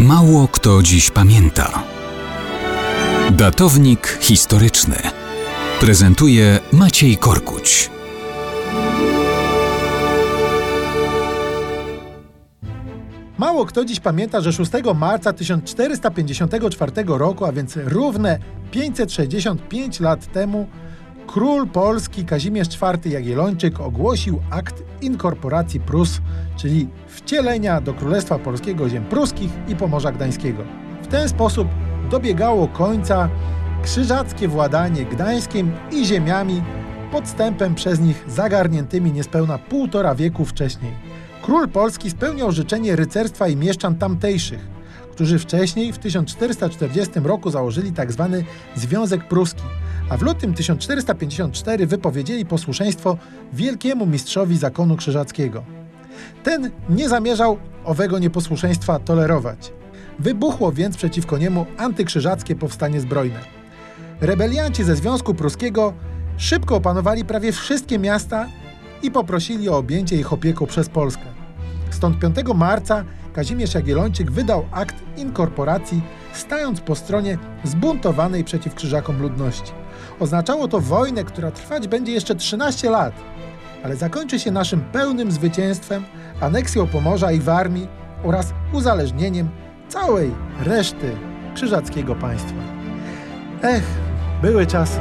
Mało kto dziś pamięta. Datownik historyczny prezentuje Maciej Korkuć. Mało kto dziś pamięta, że 6 marca 1454 roku, a więc równe 565 lat temu, król polski Kazimierz IV Jagiellończyk ogłosił akt inkorporacji Prus, czyli wcielenia do Królestwa Polskiego ziem pruskich i Pomorza Gdańskiego. W ten sposób dobiegało końca krzyżackie władanie Gdańskiem i ziemiami podstępem przez nich zagarniętymi niespełna półtora wieku wcześniej. Król Polski spełniał życzenie rycerstwa i mieszczan tamtejszych, którzy wcześniej w 1440 roku założyli tzw. Tak Związek Pruski, a w lutym 1454 wypowiedzieli posłuszeństwo wielkiemu mistrzowi zakonu krzyżackiego. Ten nie zamierzał owego nieposłuszeństwa tolerować. Wybuchło więc przeciwko niemu antykrzyżackie powstanie zbrojne. Rebelianci ze Związku Pruskiego szybko opanowali prawie wszystkie miasta i poprosili o objęcie ich opieką przez Polskę. Stąd 5 marca Kazimierz Jagiellończyk wydał akt inkorporacji, stając po stronie zbuntowanej przeciw krzyżakom ludności. Oznaczało to wojnę, która trwać będzie jeszcze 13 lat, ale zakończy się naszym pełnym zwycięstwem, aneksją Pomorza i Warmii oraz uzależnieniem całej reszty krzyżackiego państwa. Ech, były czasy.